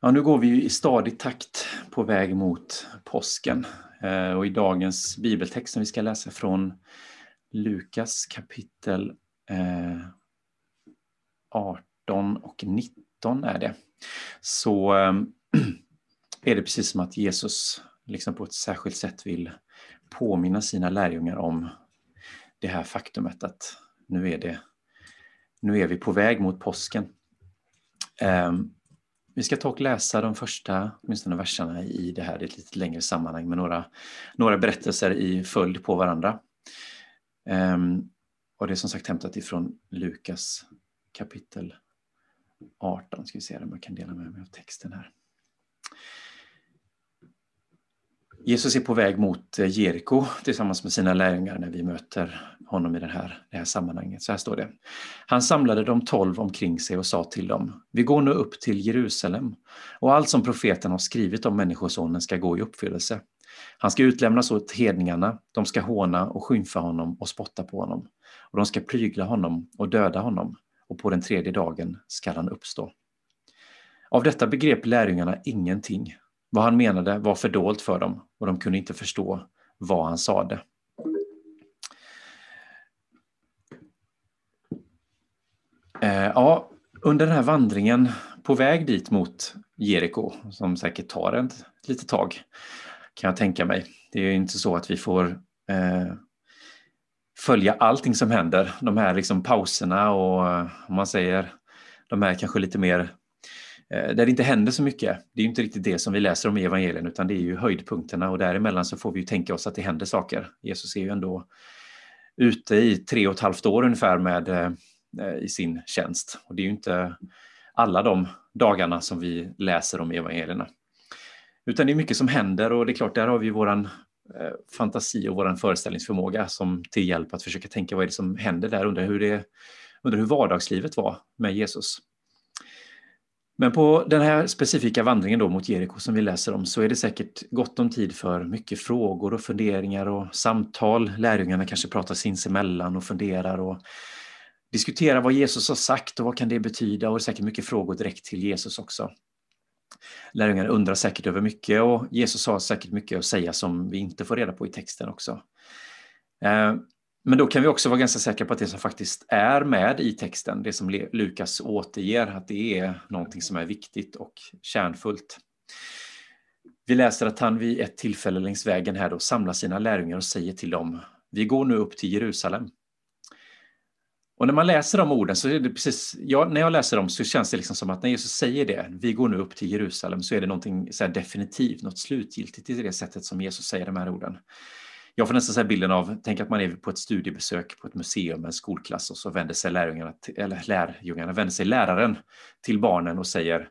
Ja, nu går vi i stadig takt på väg mot påsken. Eh, och i dagens bibeltext som vi ska läsa från Lukas kapitel eh, 18 och 19 är det. Så eh, är det precis som att Jesus liksom på ett särskilt sätt vill påminna sina lärjungar om det här faktumet att nu är, det, nu är vi på väg mot påsken. Ehm, vi ska ta och läsa de första åtminstone verserna i det här i ett lite längre sammanhang med några, några berättelser i följd på varandra. Um, och det är som sagt hämtat ifrån Lukas kapitel 18. Ska vi se om jag kan dela med mig av texten här. Jesus är på väg mot eh, Jeriko tillsammans med sina lärjungar när vi möter honom i det här, det här sammanhanget. Så här står det. Han samlade de tolv omkring sig och sa till dem, vi går nu upp till Jerusalem och allt som profeten har skrivit om Människosonen ska gå i uppfyllelse. Han ska utlämnas åt hedningarna, de ska håna och skymfa honom och spotta på honom. Och de ska prygla honom och döda honom och på den tredje dagen skall han uppstå. Av detta begrep lärjungarna ingenting vad han menade var fördolt för dem och de kunde inte förstå vad han sade. Eh, ja, under den här vandringen på väg dit mot Jeriko, som säkert tar ett litet tag, kan jag tänka mig. Det är inte så att vi får eh, följa allting som händer. De här liksom pauserna och eh, om man säger de här kanske lite mer Eh, där det inte händer så mycket. Det är inte riktigt det som vi läser om i evangelien utan det är ju höjdpunkterna och däremellan så får vi ju tänka oss att det händer saker. Jesus är ju ändå ute i tre och ett halvt år ungefär med, eh, eh i sin tjänst. Och det är ju inte alla de dagarna som vi läser om i evangelierna. Utan det är mycket som händer och det är klart, där har vi våran eh, fantasi och våran föreställningsförmåga som till hjälp att försöka tänka vad är det som händer där, under hur, det, undra hur vardagslivet var med Jesus. Men på den här specifika vandringen då mot Jeriko som vi läser om så är det säkert gott om tid för mycket frågor och funderingar och samtal. Lärjungarna kanske pratar sinsemellan och funderar och diskuterar vad Jesus har sagt och vad kan det betyda och säkert mycket frågor direkt till Jesus också. Lärjungarna undrar säkert över mycket och Jesus har säkert mycket att säga som vi inte får reda på i texten också. Eh, men då kan vi också vara ganska säkra på att det som faktiskt är med i texten, det som Lukas återger, att det är någonting som är viktigt och kärnfullt. Vi läser att han vid ett tillfälle längs vägen här då samlar sina lärjungar och säger till dem, vi går nu upp till Jerusalem. Och när man läser de orden så är det precis, ja, när jag läser dem så känns det liksom som att när Jesus säger det, vi går nu upp till Jerusalem, så är det någonting så definitivt, något slutgiltigt i det sättet som Jesus säger de här orden. Jag får nästan säga bilden av, tänk att man är på ett studiebesök på ett museum med en skolklass och så vänder sig lärjungarna, eller lärjungarna, vänder sig läraren till barnen och säger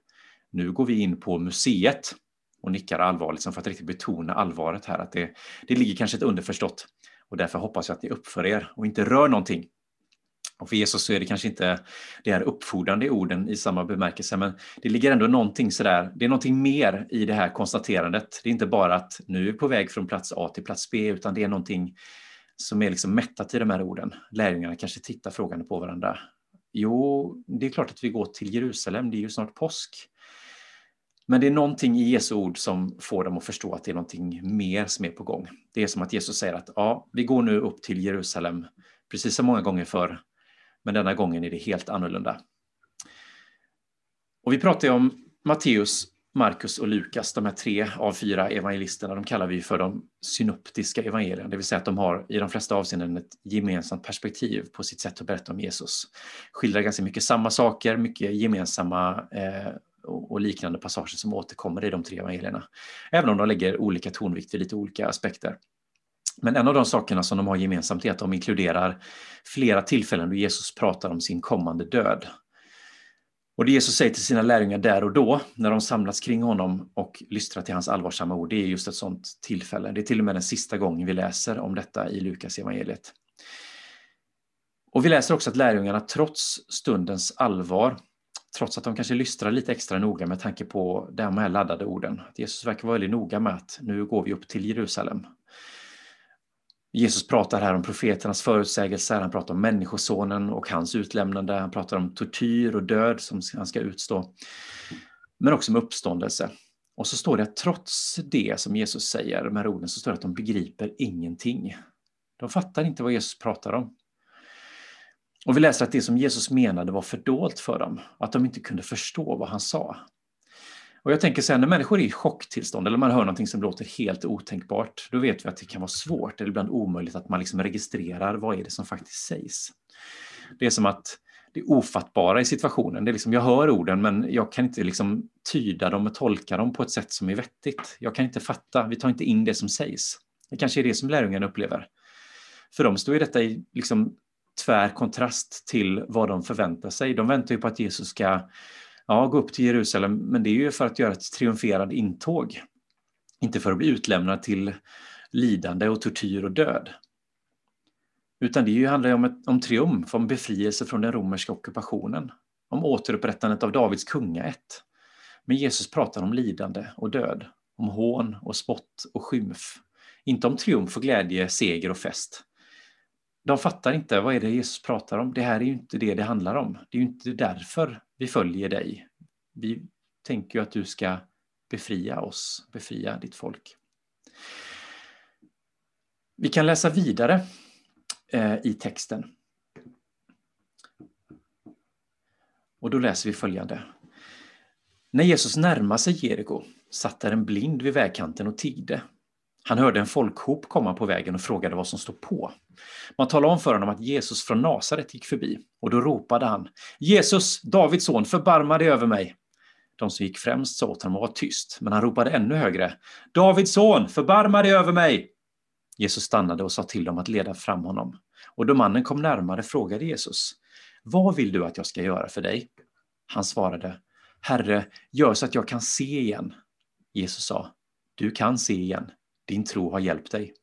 nu går vi in på museet. Och nickar allvarligt för att riktigt betona allvaret här, att det, det ligger kanske ett underförstått. Och därför hoppas jag att ni uppför er och inte rör någonting och för Jesus så är det kanske inte det här uppfordrande orden i samma bemärkelse, men det ligger ändå någonting sådär, det är någonting mer i det här konstaterandet. Det är inte bara att nu är vi på väg från plats A till plats B, utan det är någonting som är liksom mättat i de här orden. Lärjungarna kanske tittar frågande på varandra. Jo, det är klart att vi går till Jerusalem, det är ju snart påsk. Men det är någonting i Jesu ord som får dem att förstå att det är någonting mer som är på gång. Det är som att Jesus säger att ja, vi går nu upp till Jerusalem, precis som många gånger förr, men denna gången är det helt annorlunda. Och vi pratar ju om Matteus, Markus och Lukas, de här tre av fyra evangelisterna, de kallar vi för de synoptiska evangelierna, det vill säga att de har i de flesta avseenden ett gemensamt perspektiv på sitt sätt att berätta om Jesus. Skildrar ganska mycket samma saker, mycket gemensamma eh, och liknande passager som återkommer i de tre evangelierna. Även om de lägger olika tonvikt vid lite olika aspekter. Men en av de sakerna som de har gemensamt är att de inkluderar flera tillfällen då Jesus pratar om sin kommande död. Och det Jesus säger till sina lärjungar där och då, när de samlas kring honom och lystrar till hans allvarsamma ord, det är just ett sådant tillfälle. Det är till och med den sista gången vi läser om detta i Lukas evangeliet. Och vi läser också att lärjungarna trots stundens allvar, trots att de kanske lystrar lite extra noga med tanke på de här laddade orden, att Jesus verkar vara väldigt noga med att nu går vi upp till Jerusalem. Jesus pratar här om profeternas förutsägelser, han pratar om Människosonen och hans utlämnande, han pratar om tortyr och död som han ska utstå. men också om uppståndelse. Och så står det att trots det som Jesus säger, de här orden, så står det att de begriper ingenting. De fattar inte vad Jesus pratar om. Och vi läser att det som Jesus menade var fördolt för dem, att de inte kunde förstå vad han sa. Och jag tänker sen när människor är i chocktillstånd eller man hör någonting som låter helt otänkbart, då vet vi att det kan vara svårt eller ibland omöjligt att man liksom registrerar vad är det som faktiskt sägs. Det är som att det ofattbara i situationen, det är liksom, jag hör orden men jag kan inte liksom tyda dem och tolka dem på ett sätt som är vettigt. Jag kan inte fatta, vi tar inte in det som sägs. Det kanske är det som lärjungarna upplever. För dem står ju detta i liksom tvär kontrast till vad de förväntar sig. De väntar ju på att Jesus ska ja, gå upp till Jerusalem, men det är ju för att göra ett triumferande intåg. Inte för att bli utlämnad till lidande och tortyr och död. Utan det handlar ju om, ett, om triumf, om befrielse från den romerska ockupationen, om återupprättandet av Davids kungaätt. Men Jesus pratar om lidande och död, om hån och spott och skymf. Inte om triumf och glädje, seger och fest. De fattar inte vad är det Jesus pratar om. Det här är ju inte det det handlar om. Det är ju inte därför vi följer dig. Vi tänker ju att du ska befria oss, befria ditt folk. Vi kan läsa vidare eh, i texten. Och då läser vi följande. När Jesus närmade sig Jeriko satt där en blind vid vägkanten och tiggde. Han hörde en folkhop komma på vägen och frågade vad som stod på. Man talade om för honom att Jesus från Nasaret gick förbi och då ropade han Jesus, Davids son, förbarma dig över mig. De som gick främst sa åt honom att vara tyst, men han ropade ännu högre. Davids son, förbarma dig över mig! Jesus stannade och sa till dem att leda fram honom. Och då mannen kom närmare frågade Jesus, vad vill du att jag ska göra för dig? Han svarade, Herre, gör så att jag kan se igen. Jesus sa, du kan se igen, din tro har hjälpt dig.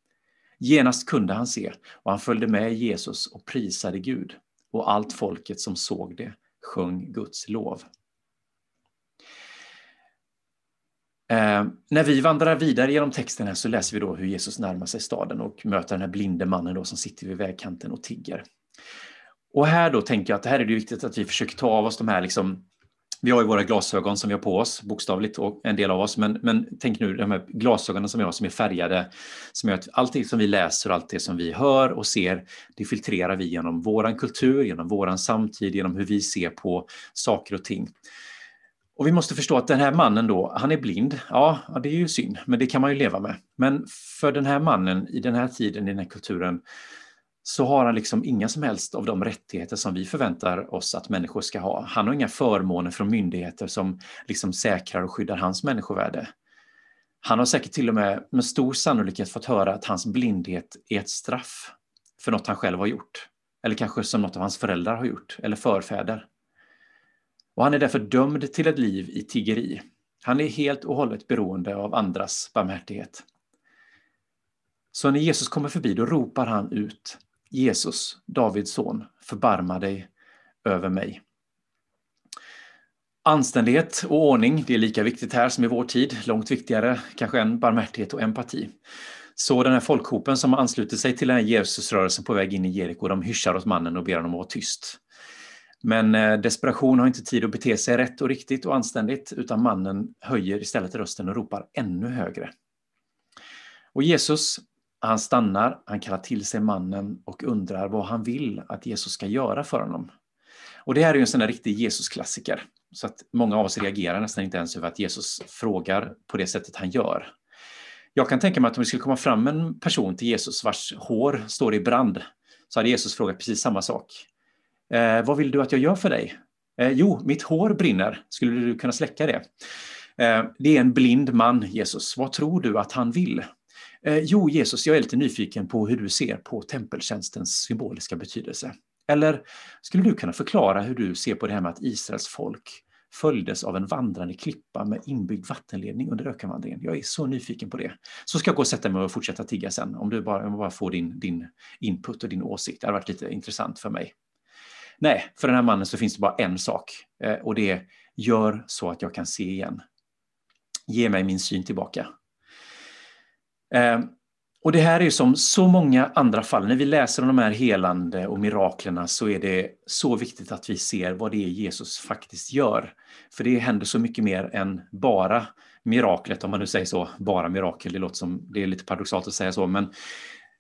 Genast kunde han se och han följde med Jesus och prisade Gud och allt folket som såg det sjöng Guds lov. Eh, när vi vandrar vidare genom texten här så läser vi då hur Jesus närmar sig staden och möter den här blinde mannen då som sitter vid vägkanten och tigger. Och här då tänker jag att det här är det viktigt att vi försöker ta av oss de här liksom vi har ju våra glasögon som vi har på oss, bokstavligt, och en del av oss. Men, men tänk nu de här glasögonen som vi har som är färgade, som gör att allt det som vi läser och allt det som vi hör och ser, det filtrerar vi genom våran kultur, genom våran samtid, genom hur vi ser på saker och ting. Och vi måste förstå att den här mannen då, han är blind. Ja, det är ju synd, men det kan man ju leva med. Men för den här mannen i den här tiden, i den här kulturen, så har han liksom inga som helst av de rättigheter som vi förväntar oss att människor ska ha. Han har inga förmåner från myndigheter som liksom säkrar och skyddar hans människovärde. Han har säkert till och med med stor sannolikhet fått höra att hans blindhet är ett straff för något han själv har gjort. Eller kanske som något av hans föräldrar har gjort, eller förfäder. Och han är därför dömd till ett liv i tiggeri. Han är helt och hållet beroende av andras barmhärtighet. Så när Jesus kommer förbi, då ropar han ut Jesus, Davids son, förbarma dig över mig. Anständighet och ordning, det är lika viktigt här som i vår tid, långt viktigare kanske än barmhärtighet och empati. Så den här folkhopen som ansluter sig till den här Jesusrörelsen på väg in i Jeriko, de hyschar åt mannen och ber honom att vara tyst. Men eh, desperation har inte tid att bete sig rätt och riktigt och anständigt, utan mannen höjer istället rösten och ropar ännu högre. Och Jesus, han stannar, han kallar till sig mannen och undrar vad han vill att Jesus ska göra för honom. Och det här är ju en sån där riktig Jesusklassiker, Så att många av oss reagerar nästan inte ens över att Jesus frågar på det sättet han gör. Jag kan tänka mig att om det skulle komma fram en person till Jesus vars hår står i brand, så hade Jesus frågat precis samma sak. Eh, vad vill du att jag gör för dig? Eh, jo, mitt hår brinner. Skulle du kunna släcka det? Eh, det är en blind man, Jesus. Vad tror du att han vill? Eh, jo, Jesus, jag är lite nyfiken på hur du ser på tempeltjänstens symboliska betydelse. Eller skulle du kunna förklara hur du ser på det här med att Israels folk följdes av en vandrande klippa med inbyggd vattenledning under ökenvandringen. Jag är så nyfiken på det. Så ska jag gå och sätta mig och fortsätta tigga sen, om du bara, bara får din, din input och din åsikt. Det har varit lite intressant för mig. Nej, för den här mannen så finns det bara en sak eh, och det är gör så att jag kan se igen. Ge mig min syn tillbaka. Ehm, och det här är som så många andra fall, när vi läser om de här helande och miraklerna så är det så viktigt att vi ser vad det är Jesus faktiskt gör. För det händer så mycket mer än bara miraklet, om man nu säger så, bara mirakel, det låter som, det är lite paradoxalt att säga så, men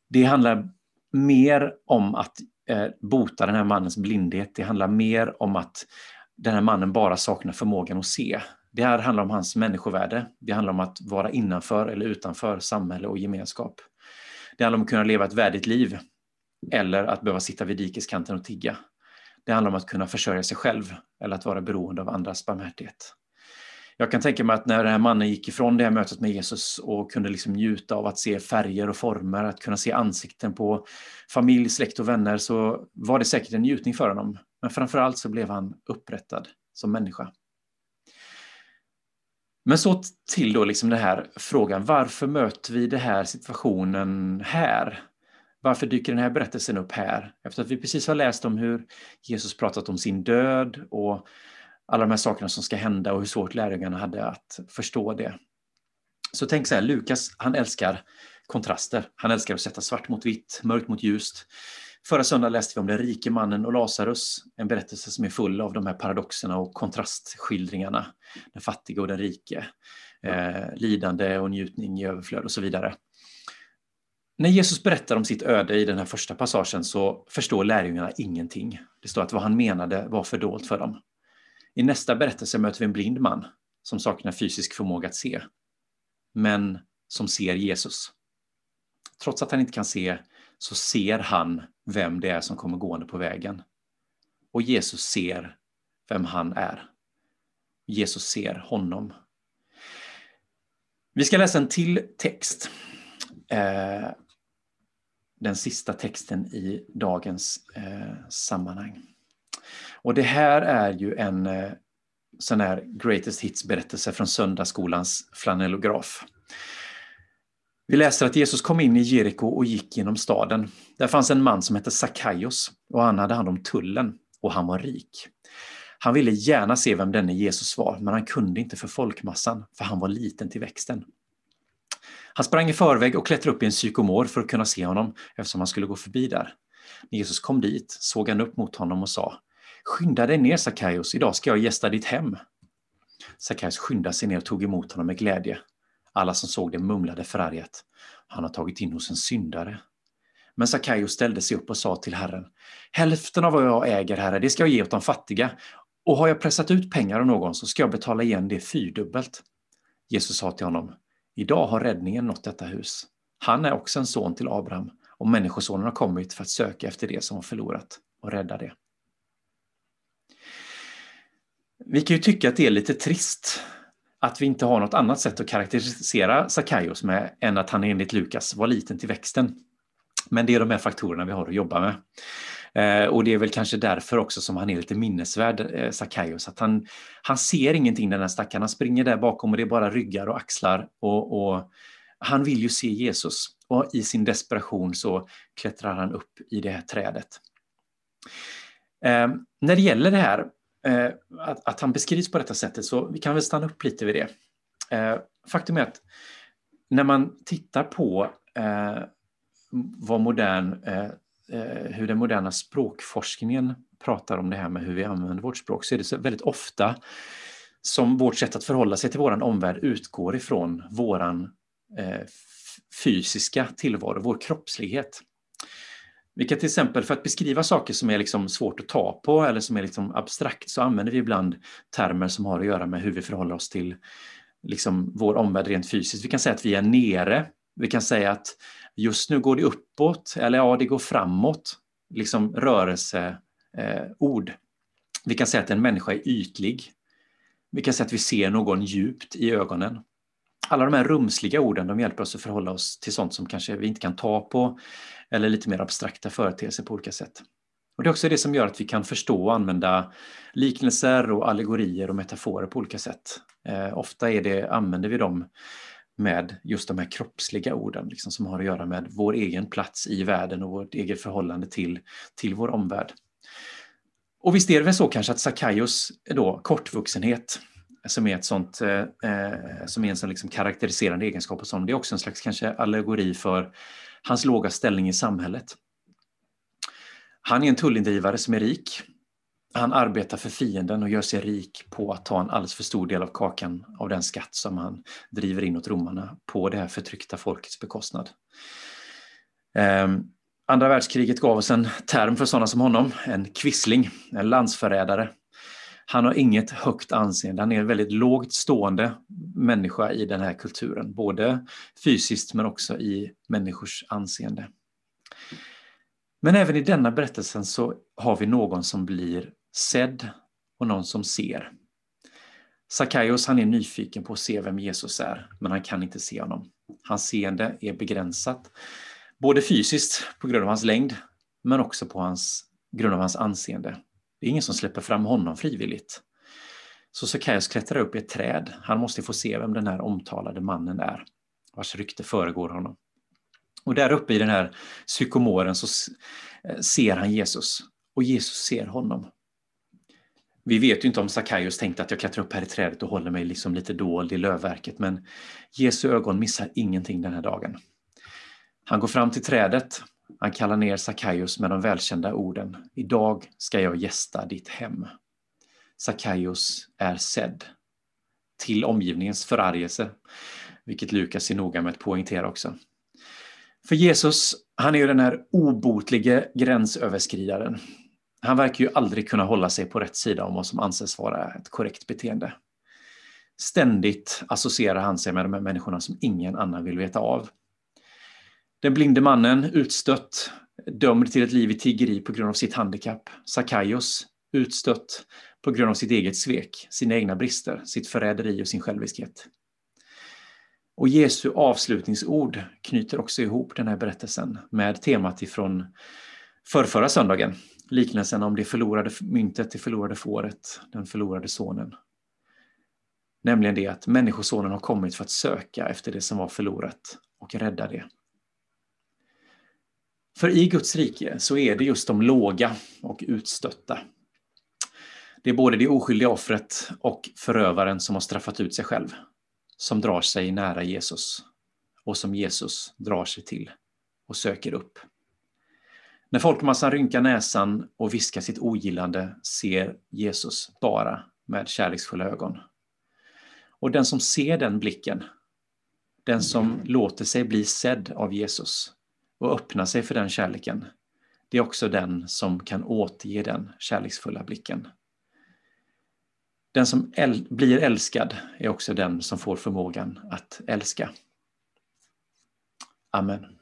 det handlar mer om att eh, bota den här mannens blindhet, det handlar mer om att den här mannen bara saknar förmågan att se. Det här handlar om hans människovärde, det handlar om att vara innanför eller utanför samhälle och gemenskap. Det handlar om att kunna leva ett värdigt liv eller att behöva sitta vid dikeskanten och tigga. Det handlar om att kunna försörja sig själv eller att vara beroende av andras barmhärtighet. Jag kan tänka mig att när den här mannen gick ifrån det här mötet med Jesus och kunde liksom njuta av att se färger och former, att kunna se ansikten på familj, släkt och vänner, så var det säkert en njutning för honom. Men framförallt så blev han upprättad som människa. Men så till då liksom den här frågan, varför möter vi den här situationen här? Varför dyker den här berättelsen upp här? Efter att vi precis har läst om hur Jesus pratat om sin död och alla de här sakerna som ska hända och hur svårt lärjungarna hade att förstå det. Så tänk så här, Lukas han älskar kontraster. Han älskar att sätta svart mot vitt, mörkt mot ljust. Förra söndagen läste vi om den rike mannen och Lazarus, en berättelse som är full av de här paradoxerna och kontrastskildringarna. Den fattige och den rike, eh, lidande och njutning i överflöd och så vidare. När Jesus berättar om sitt öde i den här första passagen så förstår lärjungarna ingenting. Det står att vad han menade var fördolt för dem. I nästa berättelse möter vi en blind man som saknar fysisk förmåga att se, men som ser Jesus. Trots att han inte kan se så ser han vem det är som kommer gående på vägen. Och Jesus ser vem han är. Jesus ser honom. Vi ska läsa en till text. Eh, den sista texten i dagens eh, sammanhang. Och det här är ju en eh, sån här greatest hits-berättelse från söndagsskolans flanellograf. Vi läser att Jesus kom in i Jeriko och gick genom staden. Där fanns en man som hette Sackaios och han hade hand om tullen och han var rik. Han ville gärna se vem denne Jesus var, men han kunde inte för folkmassan, för han var liten till växten. Han sprang i förväg och klättrade upp i en sykomor för att kunna se honom eftersom han skulle gå förbi där. När Jesus kom dit såg han upp mot honom och sa Skynda dig ner Sackaios, idag ska jag gästa ditt hem. Sackaios skyndade sig ner och tog emot honom med glädje. Alla som såg det mumlade förargat. Han har tagit in hos en syndare. Men Sackaios ställde sig upp och sa till Herren, hälften av vad jag äger, Herre, det ska jag ge åt de fattiga. Och har jag pressat ut pengar av någon så ska jag betala igen det fyrdubbelt. Jesus sa till honom, idag har räddningen nått detta hus. Han är också en son till Abraham och Människosonen har kommit för att söka efter det som var förlorat och rädda det. Vi kan ju tycka att det är lite trist att vi inte har något annat sätt att karaktärisera Sackaios med än att han enligt Lukas var liten till växten. Men det är de här faktorerna vi har att jobba med. Eh, och det är väl kanske därför också som han är lite minnesvärd, eh, Sackaios, att han, han ser ingenting den här stackaren. Han springer där bakom och det är bara ryggar och axlar. Och, och han vill ju se Jesus och i sin desperation så klättrar han upp i det här trädet. Eh, när det gäller det här Eh, att, att, han beskrivs på detta sättet så vi kan väl stanna upp lite vid det. Eh, faktum är att när man tittar på eh, vad modern, eh, eh, hur den moderna språkforskningen pratar om det här med hur vi använder vårt språk så är det så väldigt ofta som vårt sätt att förhålla sig till våran omvärld utgår ifrån våran eh, fysiska tillvaro, vår kroppslighet. Vi kan till exempel för att beskriva saker som är liksom svårt att ta på eller som är liksom abstrakt så använder vi ibland termer som har att göra med hur vi förhåller oss till liksom vår omvärld rent fysiskt. Vi kan säga att vi är nere. Vi kan säga att just nu går det uppåt eller ja, det går framåt. Liksom rörelseord. Eh, vi kan säga att en människa är ytlig. Vi kan säga att vi ser någon djupt i ögonen. Alla de här rumsliga orden de hjälper oss att förhålla oss till sånt som kanske vi inte kan ta på eller lite mer abstrakta företeelser på olika sätt. Och Det är också det som gör att vi kan förstå och använda liknelser och allegorier och metaforer på olika sätt. Eh, ofta är det, använder vi dem med just de här kroppsliga orden liksom, som har att göra med vår egen plats i världen och vårt eget förhållande till, till vår omvärld. Och visst är det väl så kanske att Sackaios då, kortvuxenhet som är, ett sånt, eh, eh, som är en sån liksom karaktäriserande egenskap och sånt. Det är också en slags kanske allegori för hans låga ställning i samhället. Han är en tullindrivare som är rik. Han arbetar för fienden och gör sig rik på att ta en alldeles för stor del av kakan av den skatt som han driver in åt romarna på det här förtryckta folkets bekostnad. Um, andra världskriget gav oss en term för sådana som honom, en kvissling, en landsförrädare. Han har inget högt anseende, han är en väldigt lågt stående människa i den här kulturen, både fysiskt men också i människors anseende. Men även i denna berättelsen så har vi någon som blir sedd och någon som ser. Sackaios han är nyfiken på att se vem Jesus är, men han kan inte se honom. Hans seende är begränsat, både fysiskt på grund av hans längd, men också på hans, grund av hans anseende. Det är ingen som släpper fram honom frivilligt. Så Sackaios klättrar upp i ett träd. Han måste få se vem den här omtalade mannen är, vars rykte föregår honom. Och där uppe i den här psykomoren så eh, ser han Jesus och Jesus ser honom. Vi vet ju inte om Sackaios tänkte att jag klättrar upp här i trädet och håller mig liksom lite dold i lövverket, men Jesu ögon missar ingenting den här dagen. Han går fram till trädet, han kallar ner Sackaios med de välkända orden. Idag ska jag gästa ditt hem. Sackaios är sedd. Till omgivningens förargelse, vilket Lukas är noga med att poängtera också. För Jesus, han är ju den här obotlige gränsöverskridaren. Han verkar ju aldrig kunna hålla sig på rätt sida om vad som anses vara ett korrekt beteende. Ständigt associerar han sig med de här människorna som ingen annan vill veta av. Den blinde mannen, utstött, dömd till ett liv i tiggeri på grund av sitt handikapp. Sakaios, utstött på grund av sitt eget svek, sina egna brister, sitt förräderi och sin själviskhet. Och Jesu avslutningsord knyter också ihop den här berättelsen med temat ifrån förrförra söndagen, liknelsen om det förlorade myntet, det förlorade fåret, den förlorade sonen. Nämligen det att Människosonen har kommit för att söka efter det som var förlorat och rädda det. För i Guds rike så är det just de låga och utstötta. Det är både det oskyldiga offret och förövaren som har straffat ut sig själv som drar sig nära Jesus och som Jesus drar sig till och söker upp. När folkmassan rynkar näsan och viskar sitt ogillande ser Jesus bara med kärleksfulla ögon. Och den som ser den blicken, den som låter sig bli sedd av Jesus och öppna sig för den kärleken, det är också den som kan återge den kärleksfulla blicken. Den som äl blir älskad är också den som får förmågan att älska. Amen.